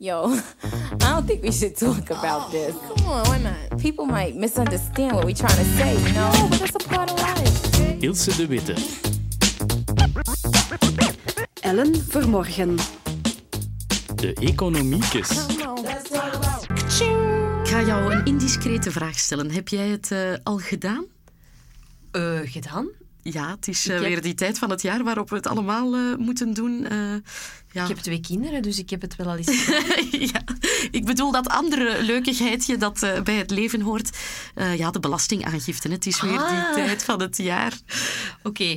Yo, I don't think we should talk about this. Come on, why not? People might misunderstand what we're trying to say, you know? But that's a part of life. Ilse de Witte. Ellen Vermorgen. De Economiekes. Ik ga jou een indiscrete vraag stellen. Heb jij het eh, al gedaan? Eh, gedaan? Ja, het is eh, heb- weer die tijd van het jaar waarop we het allemaal eh, moeten doen. Eh, ja. Ik heb twee kinderen, dus ik heb het wel al eens ja, ik bedoel dat andere leukigheidje dat bij het leven hoort. Ja, de belastingaangifte. Het is weer Ah. die tijd van het jaar. Oké.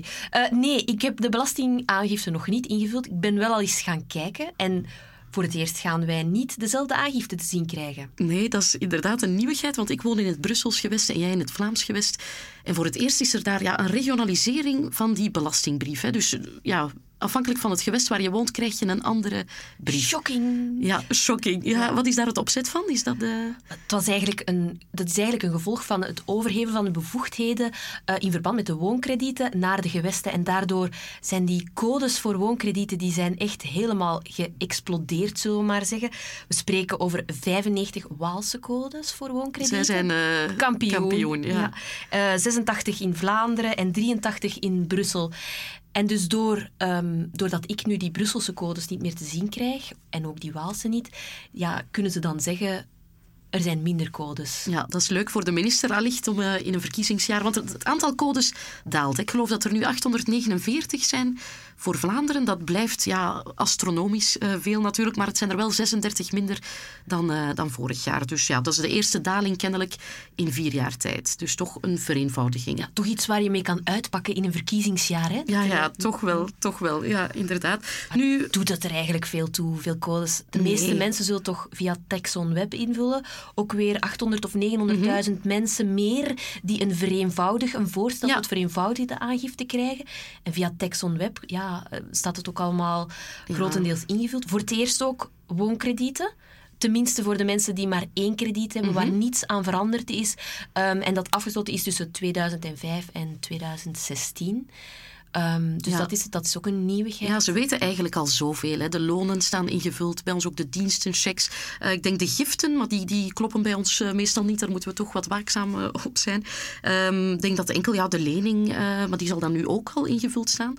Nee, ik heb de belastingaangifte nog niet ingevuld. Ik ben wel al eens gaan kijken. En voor het eerst gaan wij niet dezelfde aangifte te zien krijgen. Nee, dat is inderdaad een nieuwigheid, want ik woon in het Brussels gewest en jij in het Vlaams gewest. En voor het eerst is er daar ja, een regionalisering van die belastingbrief. Hè. Dus ja, afhankelijk van het gewest waar je woont, krijg je een andere brief. Shocking. Ja, shocking. Ja, wat is daar het opzet van? Is dat de... Het was eigenlijk een, dat is eigenlijk een gevolg van het overgeven van de bevoegdheden eh, in verband met de woonkredieten naar de gewesten. En daardoor zijn die codes voor woonkredieten die zijn echt helemaal geëxplodeerd, zullen we maar zeggen. We spreken over 95 Waalse codes voor woonkredieten. Zij zijn eh, kampioen. kampioen, ja. Eh, 86 in Vlaanderen en 83 in Brussel. En dus door, ehm, doordat ik nu die Brusselse codes niet meer te zien krijg, en ook die Waalse niet, ja, kunnen ze dan zeggen, er zijn minder codes. Ja, dat is leuk voor de minister allicht om eh, in een verkiezingsjaar... Want het aantal codes daalt. Ik geloof dat er nu 849 zijn voor Vlaanderen. Dat blijft ja, astronomisch eh, veel natuurlijk, maar het zijn er wel 36 minder dan, eh, dan vorig jaar. Dus ja, dat is de eerste daling kennelijk in vier jaar tijd. Dus toch een vereenvoudiging. Ja, Toch iets waar je mee kan uitpakken in een verkiezingsjaar, hè? ja, ja toch wel, toch wel. Ja, inderdaad. Nu, Doet het er eigenlijk veel toe, veel codes? De meeste mensen zullen toch via Texon Web invullen. Ook weer 800 of 900.000 mensen meer die een vereenvoudig, een voorstel Ja. tot vereenvoudigde aangifte krijgen. En via Texon Web ja, eh, staat het ook allemaal grotendeels ingevuld. Voor het eerst ook woonkredieten. Tenminste voor de mensen die maar één krediet hebben, waar niets aan veranderd is. Ehm, en dat afgesloten is tussen 2005 en 2016. Ehm, dus Ja. dat, is, dat is ook een nieuwigheid. Ja, ze weten eigenlijk al zoveel. Hè. De lonen staan ingevuld, bij ons ook de dienstenchecks. Eh, ik denk de giften, maar die, die kloppen bij ons eh, meestal niet. Daar moeten we toch wat waakzaam op zijn. Ehm, Ik denk dat enkel ja, de lening, maar die zal dan nu ook al ingevuld staan.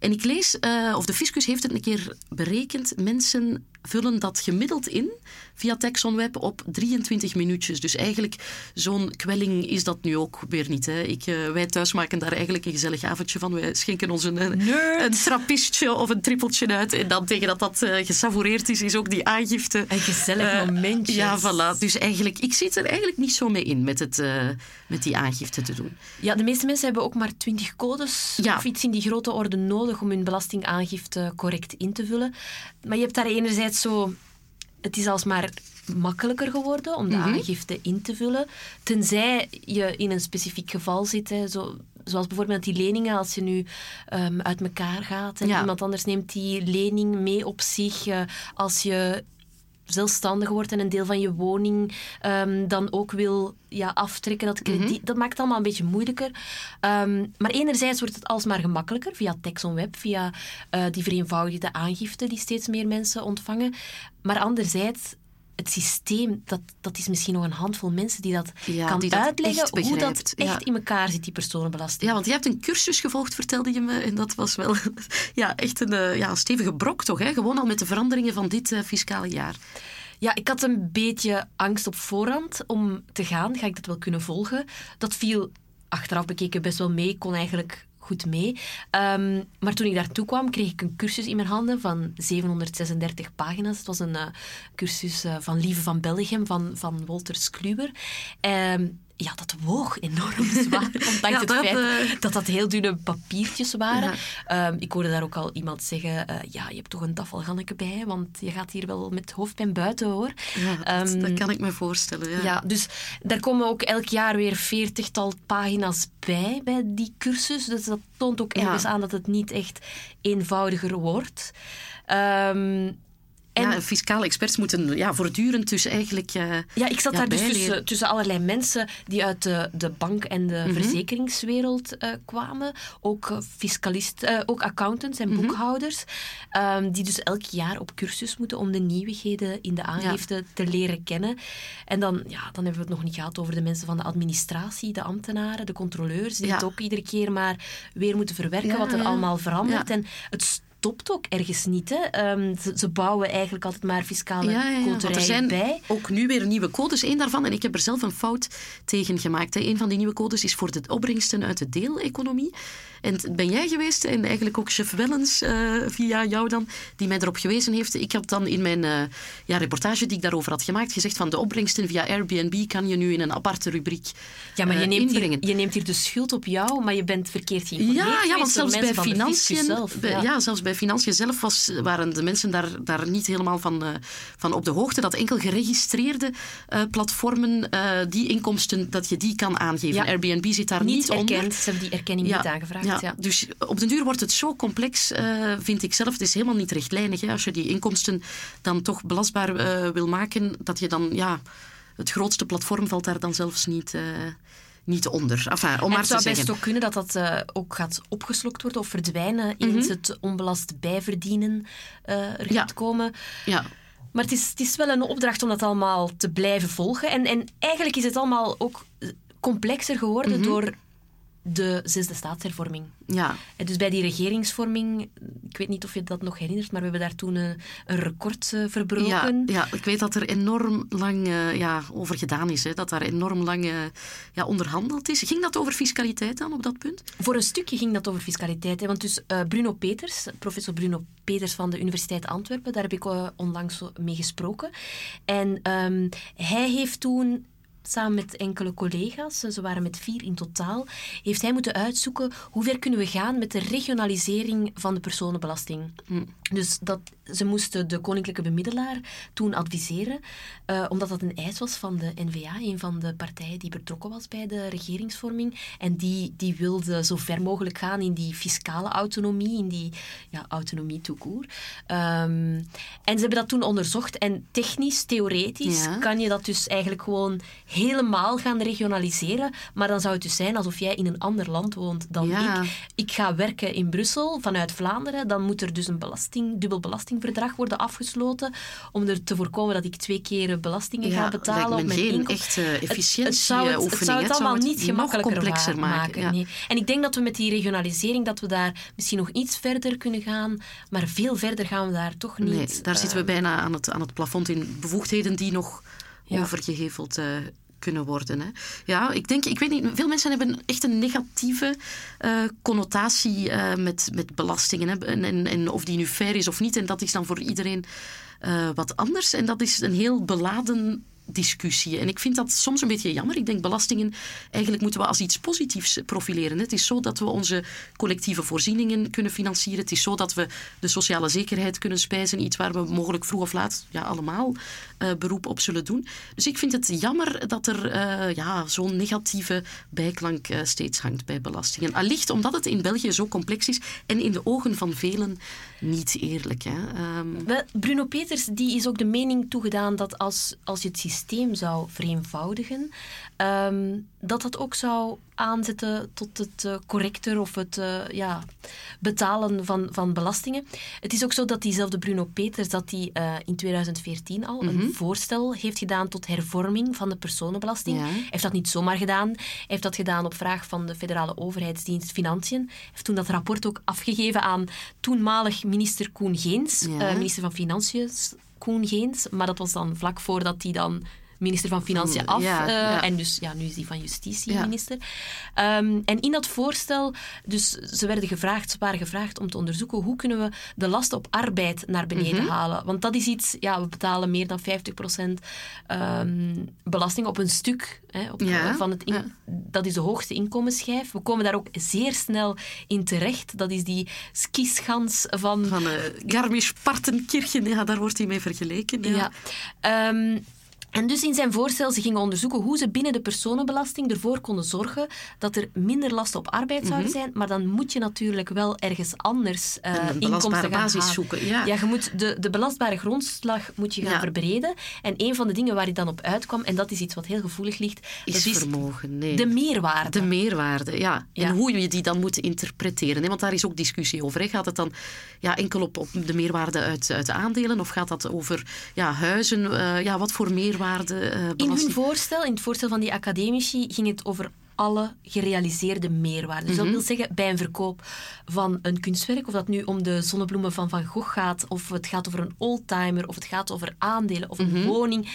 En ik lees, eh, of de fiscus heeft het een keer berekend, mensen vullen dat gemiddeld in via Texon Web op 23 minuutjes. Dus eigenlijk zo'n kwelling is dat nu ook weer niet. Hè. Ik, eh, wij thuis maken daar eigenlijk een gezellig avondje van. Wij schenken ons een, een, een trappistje of een trippeltje uit. En dan tegen dat dat eh, gesavoureerd is, is ook die aangifte. Een gezellig eh, momentje. Ja, voilà. Dus eigenlijk, ik zit er eigenlijk niet zo mee in met, het, met die aangifte te doen. Ja, de meeste mensen hebben ook maar 20 codes Ja. of iets in die grote orde nodig om hun belastingaangifte correct in te vullen. Maar je hebt daar enerzijds zo... Het is alsmaar makkelijker geworden om de Mhm. aangifte in te vullen. Tenzij je in een specifiek geval zit. Hè, zo, zoals bijvoorbeeld die leningen, als je nu ehm, uit elkaar gaat en Ja. iemand anders neemt die lening mee op zich. eh, als je zelfstandig wordt en een deel van je woning ehm, dan ook wil ja, aftrekken. Dat, krediet, dat maakt het allemaal een beetje moeilijker. Ehm, maar enerzijds wordt het alsmaar gemakkelijker via Texon Web, via eh, die vereenvoudigde aangifte die steeds meer mensen ontvangen. Maar anderzijds, het systeem, dat, dat is misschien nog een handvol mensen die dat Ja, kan die uitleggen hoe dat echt ja. in elkaar zit, die personenbelasting. Ja, want je hebt een cursus gevolgd, vertelde je me. En dat was wel ja, echt een eh, ja, stevige brok, toch? Hè? Gewoon al met de veranderingen van dit eh, fiscale jaar. Ja, ik had een beetje angst op voorhand om te gaan. Ga ik dat wel kunnen volgen? Dat viel achteraf bekeken best wel mee. Ik kon eigenlijk goed mee. Ehm, maar toen ik daartoe kwam, kreeg ik een cursus in mijn handen van 736 pagina's. Het was een eh, cursus eh, van Lieve van Belgium, van, van Wolters Kluwer. Ehm, ja, dat woog enorm zwaar, ondanks Ja, het dat, feit eh, dat dat heel dunne papiertjes waren. Ja. Ehm, ik hoorde daar ook al iemand zeggen, eh, ja, je hebt toch een tafelganneke bij, want je gaat hier wel met hoofdpijn buiten, hoor. Ja, dat, Ehm, dat kan ik me voorstellen. Ja. ja, dus daar komen ook elk jaar weer veertigtal pagina's bij, bij die cursus. Dus dat toont ook ergens aan dat het niet echt eenvoudiger wordt. Ehm, En, ja, fiscale experts moeten ja, voortdurend dus eigenlijk... eh, Ja, ik zat ja, daar dus tussen, tussen allerlei mensen die uit de, de bank- en de Mhm. verzekeringswereld eh, kwamen. Ook eh, fiscalist, eh, ook accountants en Mhm. boekhouders. ehm, die dus elk jaar op cursus moeten om de nieuwigheden in de aangifte te leren kennen. En dan, ja, dan hebben we het nog niet gehad over de mensen van de administratie, de ambtenaren, de controleurs, die het ook iedere keer maar weer moeten verwerken wat er allemaal verandert. En het stopt ook ergens niet. Hè. Ehm, ze, ze bouwen eigenlijk altijd maar fiscale Ja, ja, ja, want er koterijen zijn bij. ook nu weer nieuwe codes. Eén daarvan, en ik heb er zelf een fout tegen gemaakt. Hè. Een van die nieuwe codes is voor de opbrengsten uit de deeleconomie. En ben jij geweest, en eigenlijk ook chef Wellens, eh, via jou dan, die mij erop gewezen heeft. Ik had dan in mijn eh, ja, reportage die ik daarover had gemaakt, gezegd van de opbrengsten via Airbnb kan je nu in een aparte rubriek Ja, maar je eh, neemt, hier, je neemt hier de schuld op jou, maar je bent verkeerd geïnformeerd Ja, ja, want zelfs bij financiën, zelf. bij- ja. zelfs bij financiën zelf was, waren de mensen daar, daar niet helemaal van, van op de hoogte. Dat enkel geregistreerde platformen die inkomsten, dat je die kan aangeven. Ja. Airbnb zit daar niet, niet, onder. Ze hebben die erkenning niet aangevraagd. Ja. Ja, Dus op den duur wordt het zo complex, eh, vind ik zelf. Het is helemaal niet rechtlijnig. Hè. Als je die inkomsten dan toch belastbaar eh, wil maken, dat je dan, ja, het grootste platform valt daar dan zelfs niet, eh, niet onder. Enfin, om maar het te zou zeggen. best ook kunnen dat dat eh, ook gaat opgeslokt worden of verdwijnen in Mhm. het onbelast bijverdienen eh, er Ja. gaat komen. Ja. Maar het is, het is wel een opdracht om dat allemaal te blijven volgen. En, en eigenlijk is het allemaal ook eh, complexer geworden Mhm. door de zesde staatshervorming. Ja. En dus bij die regeringsvorming, ik weet niet of je dat nog herinnert, maar we hebben daar toen een, een record eh, verbroken. Ja, ja, ik weet dat er enorm lang eh, ja, over gedaan is. Hè, dat daar enorm lang eh, ja, onderhandeld is. Ging dat over fiscaliteit dan op dat punt? Voor een stukje ging dat over fiscaliteit. Hè? Want dus eh, Bruno Peters, professor Bruno Peters van de Universiteit Antwerpen, daar heb ik eh, onlangs mee gesproken. En ehm, hij heeft toen samen met enkele collega's, ze waren met vier in totaal, heeft hij moeten uitzoeken hoe ver kunnen we gaan met de regionalisering van de personenbelasting. Dus dat, ze moesten de koninklijke bemiddelaar toen adviseren, eh, omdat dat een eis was van de NVA, een van de partijen die betrokken was bij de regeringsvorming. En die, die wilde zo ver mogelijk gaan in die fiscale autonomie, in die ja, autonomie court. Ehm, en ze hebben dat toen onderzocht. En technisch, theoretisch, Ja. kan je dat dus eigenlijk gewoon helemaal gaan regionaliseren. Maar dan zou het dus zijn alsof jij in een ander land woont dan Ja. ik. Ik ga werken in Brussel vanuit Vlaanderen. Dan moet er dus een belasting, dubbel belastingverdrag worden afgesloten. Om er te voorkomen dat ik twee keer belastingen ga betalen op mijn geen echte Het- efficiëntieoefening. Het, zou het, het zou het allemaal niet gemakkelijker complexer maken. nee. En ik denk dat we met die regionalisering dat we daar misschien nog iets verder kunnen gaan, maar veel verder gaan we daar toch niet. Nee, daar zitten we eh, bijna aan het, aan het plafond in bevoegdheden die nog Ja. overgeheveld eh, kunnen worden. Hè. Ja, ik denk, ik weet niet, veel mensen hebben echt een negatieve eh, connotatie eh, met, met belastingen. En of die nu fair is of niet. En dat is dan voor iedereen eh, wat anders. En dat is een heel beladen discussie. En ik vind dat soms een beetje jammer. Ik denk belastingen, eigenlijk moeten we als iets positiefs profileren. Het is zo dat we onze collectieve voorzieningen kunnen financieren. Het is zo dat we de sociale zekerheid kunnen spijzen. Iets waar we mogelijk vroeg of laat ja, allemaal eh, beroep op zullen doen. Dus ik vind het jammer dat er eh, ja, zo'n negatieve bijklank eh, steeds hangt bij belastingen. Allicht omdat het in België zo complex is en in de ogen van velen niet eerlijk. Hè. Ehm, Wel, Bruno Peters die is ook de mening toegedaan dat als, als je het systeem zou vereenvoudigen, ehm, dat dat ook zou aanzetten tot het eh, correcter of het eh, ja, betalen van, van belastingen. Het is ook zo dat diezelfde Bruno Peters dat hij eh, in 2014 al een voorstel heeft gedaan tot hervorming van de personenbelasting. Ja. Hij heeft dat niet zomaar gedaan. Hij heeft dat gedaan op vraag van de federale overheidsdienst Financiën. Hij heeft toen dat rapport ook afgegeven aan toenmalig minister Koen Geens, Ja. minister van Financiën Koen Geens. Maar dat was dan vlak voordat hij dan minister van Financiën af. Ja, eh, ja. En dus ja, nu is hij van Justitie minister. Ehm, en in dat voorstel, dus ze werden gevraagd, ze waren gevraagd om te onderzoeken hoe kunnen we de last op arbeid naar beneden Mhm. halen. Want dat is iets, ja, we betalen meer dan 50% ehm, belasting op een stuk hè, op, van het in-. Dat is de hoogste inkomensschijf. We komen daar ook zeer snel in terecht. Dat is die skischans van van eh Garmisch-Partenkirchen, ja, daar wordt hij mee vergeleken. Ja. ja. En dus in zijn voorstel, ze gingen onderzoeken hoe ze binnen de personenbelasting ervoor konden zorgen dat er minder last op arbeid zou zijn. Maar dan moet je natuurlijk wel ergens anders eh Een inkomsten gaan basis zoeken, ja. je moet de, de belastbare grondslag moet je gaan Ja. verbreden. En een van de dingen waar hij dan op uitkwam, en dat is iets wat heel gevoelig ligt, Is dat is vermogen, nee. de meerwaarde. De meerwaarde, ja. Ja. En hoe je die dan moet interpreteren. Hè? Want daar is ook discussie over. Hè? Gaat het dan ja, enkel op, op de meerwaarde uit, uit aandelen? Of gaat dat over ja, huizen? Eh, ja, wat voor meerwaarde? Eh, In hun voorstel, in het voorstel van die academici, ging het over alle gerealiseerde meerwaarde. Dus dat wil zeggen, bij een verkoop van een kunstwerk, of dat nu om de zonnebloemen van Van Gogh gaat, of het gaat over een oldtimer, of het gaat over aandelen, of een woning,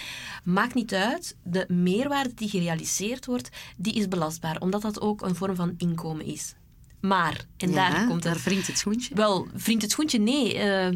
maakt niet uit. De meerwaarde die gerealiseerd wordt, die is belastbaar, omdat dat ook een vorm van inkomen is. Maar, en Ja, daar komt daar het wringt het schoentje. wel, vriend het schoentje, nee. Eh,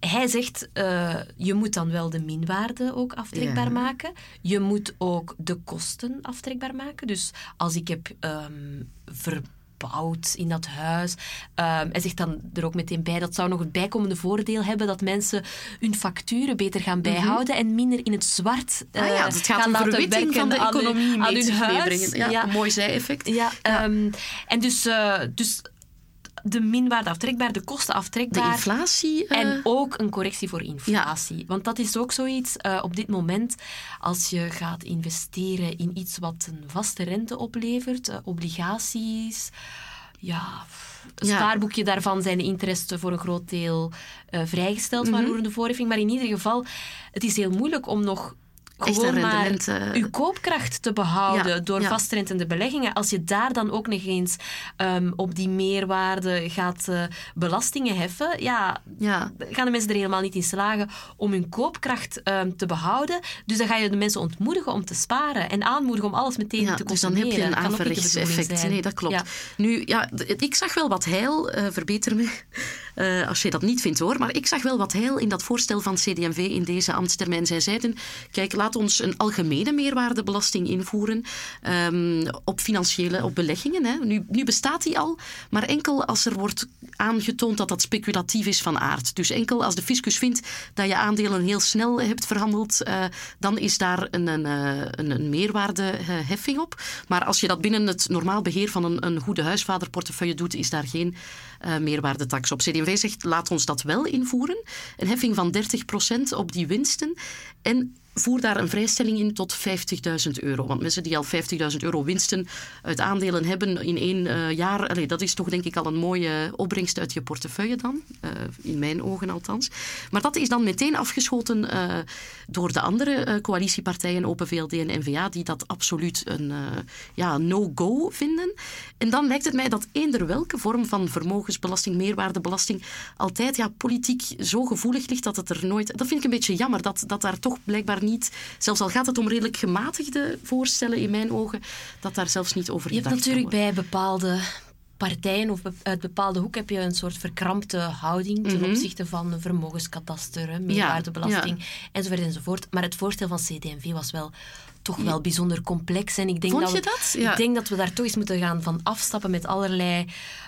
hij zegt, eh, je moet dan wel de minwaarde ook aftrekbaar Ja. maken. Je moet ook de kosten aftrekbaar maken. Dus als ik heb ehm, verbouwd in dat huis... ehm, hij zegt dan er ook meteen bij, dat zou nog het bijkomende voordeel hebben dat mensen hun facturen beter gaan bijhouden en minder in het zwart eh Mhm. ah ja, het gaat gaan laten werken van de economie aan mee hun huis. Ja, mooi zij-effect. ja, ehm, en dus, eh, dus de minwaarde aftrekbaar, de kosten De aftrekbaar. inflatie... eh, En ook een correctie voor inflatie. Want dat is ook zoiets eh, op dit moment. Als je gaat investeren in iets wat een vaste rente oplevert, eh, obligaties. Ja, een Ja. spaarboekje daarvan zijn de interesten voor een groot deel vrijgesteld van roerende voorheffing. Maar in ieder geval, het is heel moeilijk om nog. Echt Gewoon een maar rendement, uw koopkracht te behouden Ja, door ja. vastrentende beleggingen. Als je daar dan ook nog eens ehm, op die meerwaarde gaat eh, belastingen heffen, ja, ja, gaan de mensen er helemaal niet in slagen om hun koopkracht ehm, te behouden. Dus dan ga je de mensen ontmoedigen om te sparen en aanmoedigen om alles meteen ja, te dus dan consumeren. heb je een Dat kan ook niet de averechts bedoeling effect. zijn. Nee, dat klopt. Nu, ja, ik zag wel wat heil, eh, verbeter me eh, als je dat niet vindt hoor, maar ik zag wel wat heil in dat voorstel van CD&V in deze ambtstermijn. Zij zeiden, kijk, laat ons een algemene meerwaardebelasting invoeren ehm, op financiële, op beleggingen. Hè. Nu, nu bestaat die al, maar enkel als er wordt aangetoond dat dat speculatief is van aard. Dus enkel als de fiscus vindt dat je aandelen heel snel hebt verhandeld, eh, dan is daar een, een, eh, een, een meerwaardeheffing op. Maar als je dat binnen het normaal beheer van een, een goede huisvaderportefeuille doet, is daar geen eh, meerwaardetax op. CD&V zegt, laat ons dat wel invoeren. Een heffing van 30% op die winsten. En voer daar een vrijstelling in tot 50.000 euro. Want mensen die al 50.000 euro winsten uit aandelen hebben in één eh, jaar, dat is toch denk ik al een mooie opbrengst uit je portefeuille dan. Eh, in mijn ogen althans. Maar dat is dan meteen afgeschoten eh, door de andere coalitiepartijen, Open VLD en N-VA, die dat absoluut een ja, no-go vinden. En dan lijkt het mij dat eender welke vorm van vermogensbelasting, meerwaardebelasting, altijd ja, politiek zo gevoelig ligt dat het er nooit... Dat vind ik een beetje jammer, dat, dat daar toch blijkbaar niet... Zelfs al gaat het om redelijk gematigde voorstellen, in mijn ogen, dat daar zelfs niet over Je hebt gedacht kan natuurlijk bij bepaalde partijen of uit bepaalde hoek heb je een soort verkrampte houding ten Mhm. opzichte van vermogenskadaster, hè, meerwaardebelasting enzovoort enzovoort. Maar het voorstel van CD&V was wel toch wel bijzonder complex. En ik denk Vond dat je we, dat? Ja. Ik denk dat we daar toch eens moeten gaan van afstappen met allerlei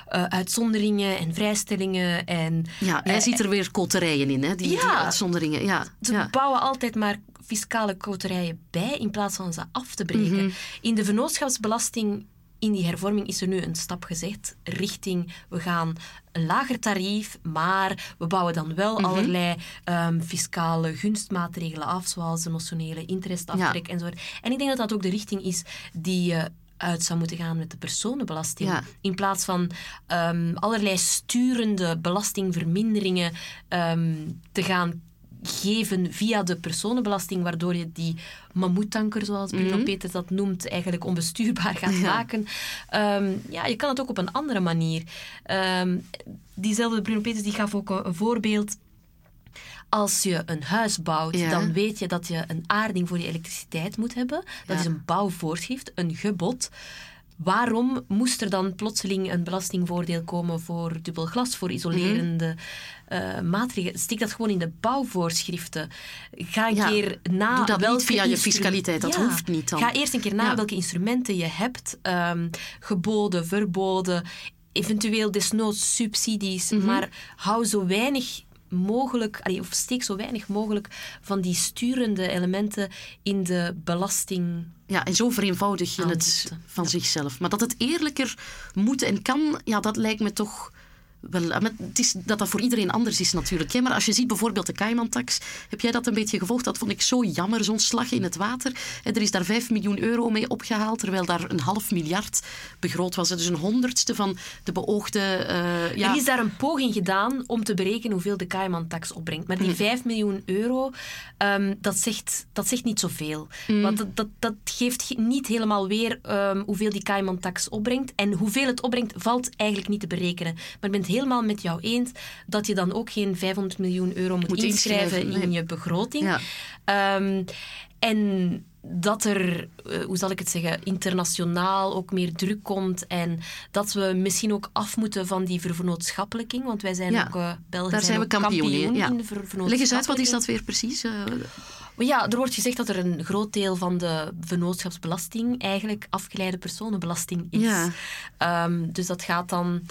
eh, uitzonderingen en vrijstellingen. En, Ja, jij eh, ziet er weer koterijen in, hè? Die, die Ja. uitzonderingen. Ja, ze ja. bouwen altijd maar fiscale koterijen bij in plaats van ze af te breken. Mhm. In de vennootschapsbelasting, in die hervorming, is er nu een stap gezet richting we gaan een lager tarief, maar we bouwen dan wel Mhm. allerlei ehm, fiscale gunstmaatregelen af, zoals de notionele interestaftrek enzovoort. En ik denk dat dat ook de richting is die je uit zou moeten gaan met de personenbelasting. Ja. In plaats van ehm, allerlei sturende belastingverminderingen ehm, te gaan geven via de personenbelasting, waardoor je die mammoetanker, zoals Bruno Peters dat noemt, eigenlijk onbestuurbaar gaat maken. Ehm, ja, je kan het ook op een andere manier. Ehm, diezelfde Bruno Peters die gaf ook een, een voorbeeld. Als je een huis bouwt, Ja. dan weet je dat je een aarding voor je elektriciteit moet hebben. Dat Ja. is een bouwvoorschrift, een gebod. Waarom moest er dan plotseling een belastingvoordeel komen voor dubbel glas, voor isolerende eh, maatregelen? Stik dat gewoon in de bouwvoorschriften. Ga een Ja, keer na doe dat welke via je fiscaliteit, dat Ja, hoeft niet dan. Ga eerst een keer na Ja. welke instrumenten je hebt. ehm, geboden, verboden, eventueel desnoods subsidies. Mhm. Maar hou zo weinig mogelijk, allee, of steek zo weinig mogelijk van die sturende elementen in de belasting. Ja, en zo vereenvoudig je het van zichzelf. Maar dat het eerlijker moet en kan, ja, dat lijkt me toch wel... maar Het is dat dat voor iedereen anders is natuurlijk. Hè? Maar als je ziet bijvoorbeeld de Cayman-tax, heb jij dat een beetje gevolgd? Dat vond ik zo jammer, zo'n slag in het water. En er is daar 5 miljoen euro mee opgehaald, terwijl daar een half miljard begroot was. Dus een honderdste van de beoogde... eh, ja, Er is daar een poging gedaan om te berekenen hoeveel de Cayman-tax opbrengt. Maar die 5 miljoen euro, ehm, dat, zegt, dat zegt niet zoveel. Want dat, dat, dat geeft ge- niet helemaal weer ehm, hoeveel die Cayman-tax opbrengt. En hoeveel het opbrengt, valt eigenlijk niet te berekenen. Maar ik ben het helemaal met jou eens dat je dan ook geen 500 miljoen euro moet, Moet inschrijven, inschrijven, in je begroting. Ja. Ehm, en dat er, eh, hoe zal ik het zeggen, internationaal ook meer druk komt en dat we misschien ook af moeten van die ververnootschappelijking, want wij zijn Ja, ook, eh Belgen daar zijn we kampioen in. Ja. in de Leg eens uit, wat is dat weer precies? Eh, Ja, er wordt gezegd dat er een groot deel van de vennootschapsbelasting eigenlijk afgeleide personenbelasting is. Ja. Ehm, dus dat gaat dan...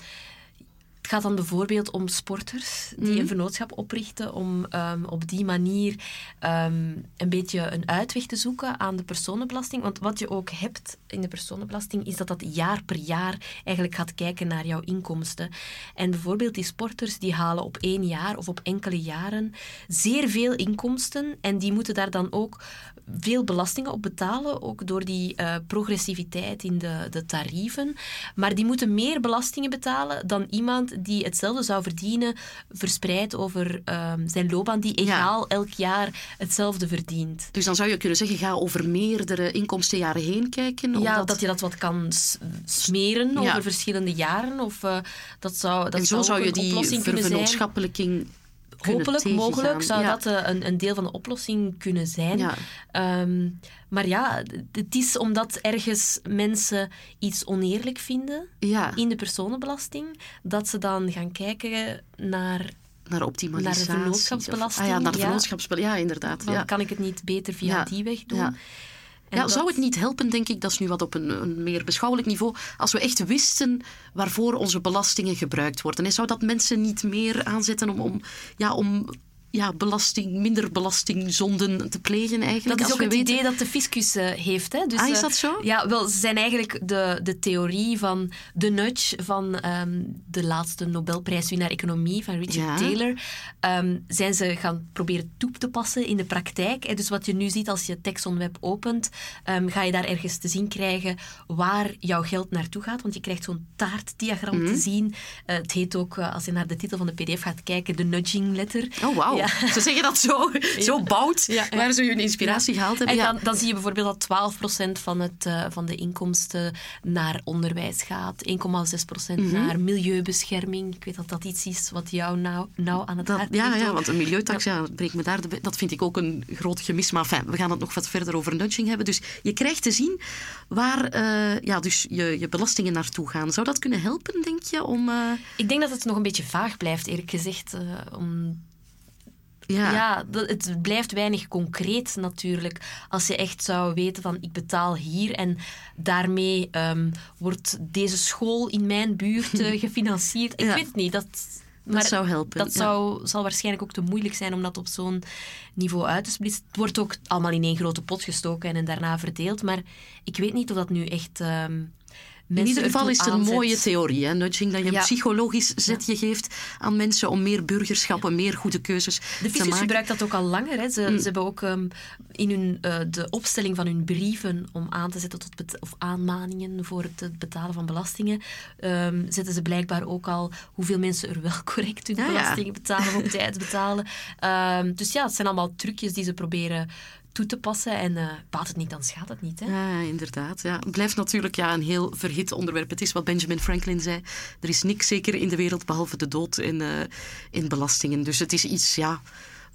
Het gaat dan bijvoorbeeld om sporters die Mhm. een vennootschap oprichten om ehm, op die manier ehm, een beetje een uitweg te zoeken aan de personenbelasting. Want wat je ook hebt in de personenbelasting is dat dat jaar per jaar eigenlijk gaat kijken naar jouw inkomsten. En bijvoorbeeld die sporters die halen op één jaar of op enkele jaren zeer veel inkomsten en die moeten daar dan ook veel belastingen op betalen, ook door die eh, progressiviteit in de, de tarieven. Maar die moeten meer belastingen betalen dan iemand die hetzelfde zou verdienen, verspreid over ehm, zijn loopbaan, die egaal elk jaar hetzelfde verdient. dus dan zou je kunnen zeggen, ga over meerdere inkomstenjaren heen kijken. Ja, omdat- dat je dat wat kan smeren Ja. over verschillende jaren. Of, eh, dat zou, dat en zo zou, zou je die oplossing Hopelijk, mogelijk zou Ja. dat eh, een, een deel van de oplossing kunnen zijn. Ja. Ehm, maar ja, het is omdat ergens mensen iets oneerlijk vinden Ja, in de personenbelasting, dat ze dan gaan kijken naar, naar optimalisatie. naar de vennootschapsbelasting, Ah ja, naar de ja. vennootschapsbelasting. Ja, inderdaad. van, Ja. kan ik het niet beter via Ja, die weg doen? Ja. En Ja, dat- zou het niet helpen, denk ik, dat is nu wat op een, een meer beschouwelijk niveau, als we echt wisten waarvoor onze belastingen gebruikt worden? En zou dat mensen niet meer aanzetten om, om, ja, om ja, belasting, minder belastingzonden te plegen eigenlijk? Dat is ook het weten... idee dat de fiscus eh, heeft. Hè? Dus, Ah, is eh, dat zo? Ja, wel, ze zijn eigenlijk de, de theorie van de nudge van ehm, de laatste Nobelprijswinnaar economie, van Richard Ja. Taylor, ehm, zijn ze gaan proberen toe te passen in de praktijk. Hè? Dus wat je nu ziet als je Texon Web opent, ehm, ga je daar ergens te zien krijgen waar jouw geld naartoe gaat. Want je krijgt zo'n taartdiagram Mhm. te zien. Eh, het heet ook, als je naar de titel van de pdf gaat kijken, de nudging letter. Oh, wauw. Ja. Ze zeggen dat zo, zo bout, Ja, waar ze hun inspiratie gehaald hebben. En dan, dan zie je bijvoorbeeld dat 12% van, het, eh, van de inkomsten naar onderwijs gaat, 1,6% Mhm. naar milieubescherming. Ik weet dat dat iets is wat jou nou, nou aan het Dat, hart ja, ja, want een milieutax, ja, breekt me daar de Dat vind ik ook een groot gemis. Maar fijn, we gaan het nog wat verder over nudging hebben. Dus je krijgt te zien waar eh, ja, dus je, je belastingen naartoe gaan. Zou dat kunnen helpen, denk je? Om, eh, Ik denk dat het nog een beetje vaag blijft, eerlijk gezegd. om ja. Ja, dat, het blijft weinig concreet natuurlijk. Als je echt zou weten van ik betaal hier en daarmee ehm, wordt deze school in mijn buurt eh, gefinancierd. Ik Ja. weet het niet. Dat, maar zou helpen, Dat ja. zou, zal waarschijnlijk ook te moeilijk zijn om dat op zo'n niveau uit te splitsen. Het wordt ook allemaal in één grote pot gestoken en daarna verdeeld. Maar ik weet niet of dat nu echt. ehm In ieder geval is het een mooie theorie, hè, nudging, dat je een Ja. psychologisch zetje geeft aan mensen om meer burgerschappen, meer goede keuzes De te fiscus maken. gebruikt dat ook al langer. Hè. Ze, Mm. ze hebben ook ehm, in hun, eh, de opstelling van hun brieven om aan te zetten tot bet- of aanmaningen voor het, betalen van belastingen, ehm, zetten ze blijkbaar ook al hoeveel mensen er wel correct hun Ja, ja. belastingen betalen of op tijd betalen. Ehm, dus ja, het zijn allemaal trucjes die ze proberen toe te passen. En eh baat het niet, dan schaadt het niet. Hè. Ja, inderdaad. Ja. Het blijft natuurlijk ja, een heel verhit onderwerp. Het is wat Benjamin Franklin zei. Er is niks zeker in de wereld behalve de dood en, in belastingen. Dus het is iets ja,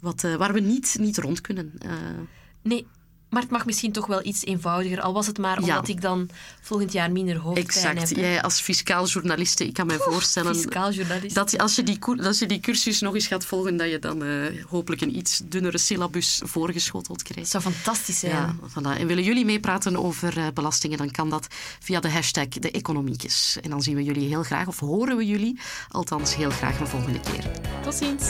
wat, eh, waar we niet, niet rond kunnen. Nee, Maar het mag misschien toch wel iets eenvoudiger. Al was het maar Ja. omdat ik dan volgend jaar minder hoofdpijn Exact. heb. hè. Jij als fiscaal journaliste, ik kan mij voorstellen... Fiscaal journalist. Dat als je, die, als je die cursus nog eens gaat volgen, dat je dan eh, hopelijk een iets dunnere syllabus voorgeschoteld Dat krijgt. zou fantastisch zijn. Ja, voilà. En willen jullie meepraten over eh, belastingen, dan kan dat via de hashtag de economiekes. En dan zien we jullie heel graag, of horen we jullie, althans heel graag een volgende keer. Tot ziens.